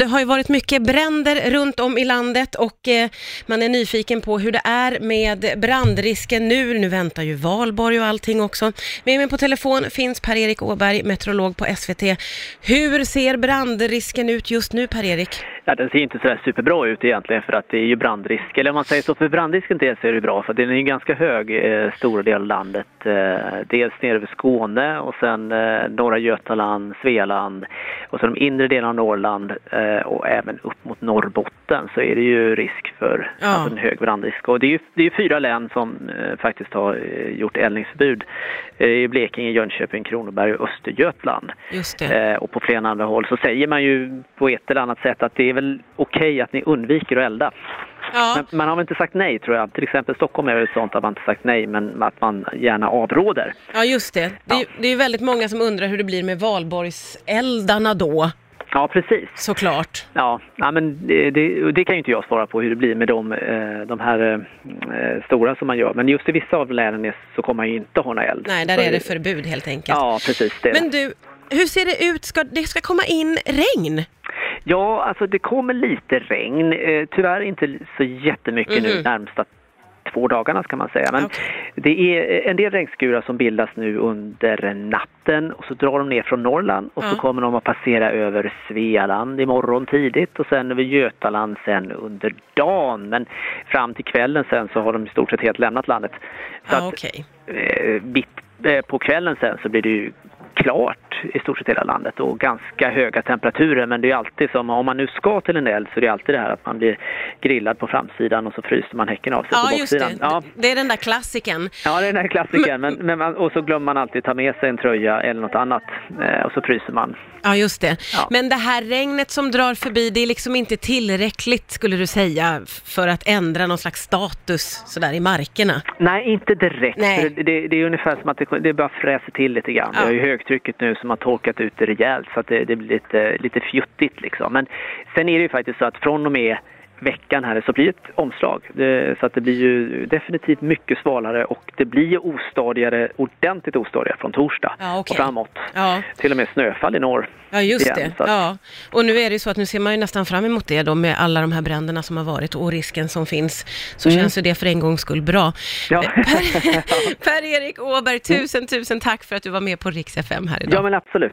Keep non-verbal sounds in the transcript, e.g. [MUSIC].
Det har ju varit mycket bränder runt om i landet och eh, man är nyfiken på hur det är med brandrisken nu. Nu väntar ju valborg och allting också. Med mig på telefon finns Per-Erik Åberg, meteorolog på SVT. Hur ser brandrisken ut just nu, Per-Erik? Ja, den ser inte så där superbra ut egentligen för att det är ju brandrisk. Eller om man säger så, för brandrisken dels så är det bra för den är ju ganska hög eh, stora delar av landet. Eh, dels nere över Skåne och sen eh, norra Götaland, Svealand och så de inre delarna av Norrland eh, och även upp mot Norrbotten så är det ju risk för Ja. alltså en hög brandrisk. Och det är ju det är fyra län som eh, faktiskt har eh, gjort eldningsförbud. Eh, I Blekinge, Jönköping, Kronoberg och Östergötland. Eh, och på flera andra håll så säger man ju på ett eller annat sätt att det är väl okej att ni undviker att elda. Ja, Men man har väl inte sagt nej tror jag. Till exempel Stockholm är det sånt att man inte sagt nej men att man gärna avråder. ja just det. Det är, Ja. det är väldigt många som undrar hur det blir med valborgseldarna då, Ja precis. såklart. Ja, ja men det, det, det kan ju inte jag svara på hur det blir med de, eh, de här eh, stora som man gör. Men just i vissa av länen så kommer man ju inte någon eld. Nej, där är det förbud helt enkelt. Ja, precis. Det. Men du, hur ser det ut? Ska, det ska komma in regn? Ja, alltså det kommer lite regn. Eh, tyvärr inte så jättemycket Mhm. nu närmsta två dagarna ska man säga. Men Okej. det är en del regnskurar som bildas nu under natten och så drar de ner från Norrland och Ja. så kommer de att passera över Svealand imorgon tidigt och sen över Götaland sen under dagen. Men fram till kvällen sen så har de i stort sett helt lämnat landet. Så Ja, att, okej. eh, mitt eh, på kvällen sen så blir det ju klart i stort sett hela landet och ganska höga temperaturer men det är alltid som om man nu ska till en eld så är det alltid det här att man blir grillad på framsidan och så fryser man häcken av sig Ja, på just det. baksidan. Ja, Det är den där klassiken. ja, det är den här klassikern men, men man, och så glömmer man alltid ta med sig en tröja eller något annat eh, och så fryser man. Ja, just det. Ja. Men det här regnet som drar förbi, det är liksom inte tillräckligt, skulle du säga, för att ändra någon slags status sådär i markerna? Nej, inte direkt. Nej. För Det, det är ungefär som att det, det bara fräser till lite grann. Ja. Vi har ju högtrycket nu som har torkat ut det rejält så att det, det blir lite, lite fjuttigt liksom. Men sen är det ju faktiskt så att från och med veckan här så blir det ett omslag. Det, så att det blir ju definitivt mycket svalare och det blir ostadigare, ordentligt ostadigare från torsdag Ja, okej. och framåt. Ja, Till och med snöfall i norr. ja just igen, det. att- Ja. Och nu är det ju så att nu ser man ju nästan fram emot det då med alla de här bränderna som har varit och risken som finns. Så Mm. känns ju det för en gångs skull bra. Ja. [LAUGHS] Per- [LAUGHS] Per-Erik Åberg, tusen, tusen tack för att du var med på Rix FM här idag. ja men absolut.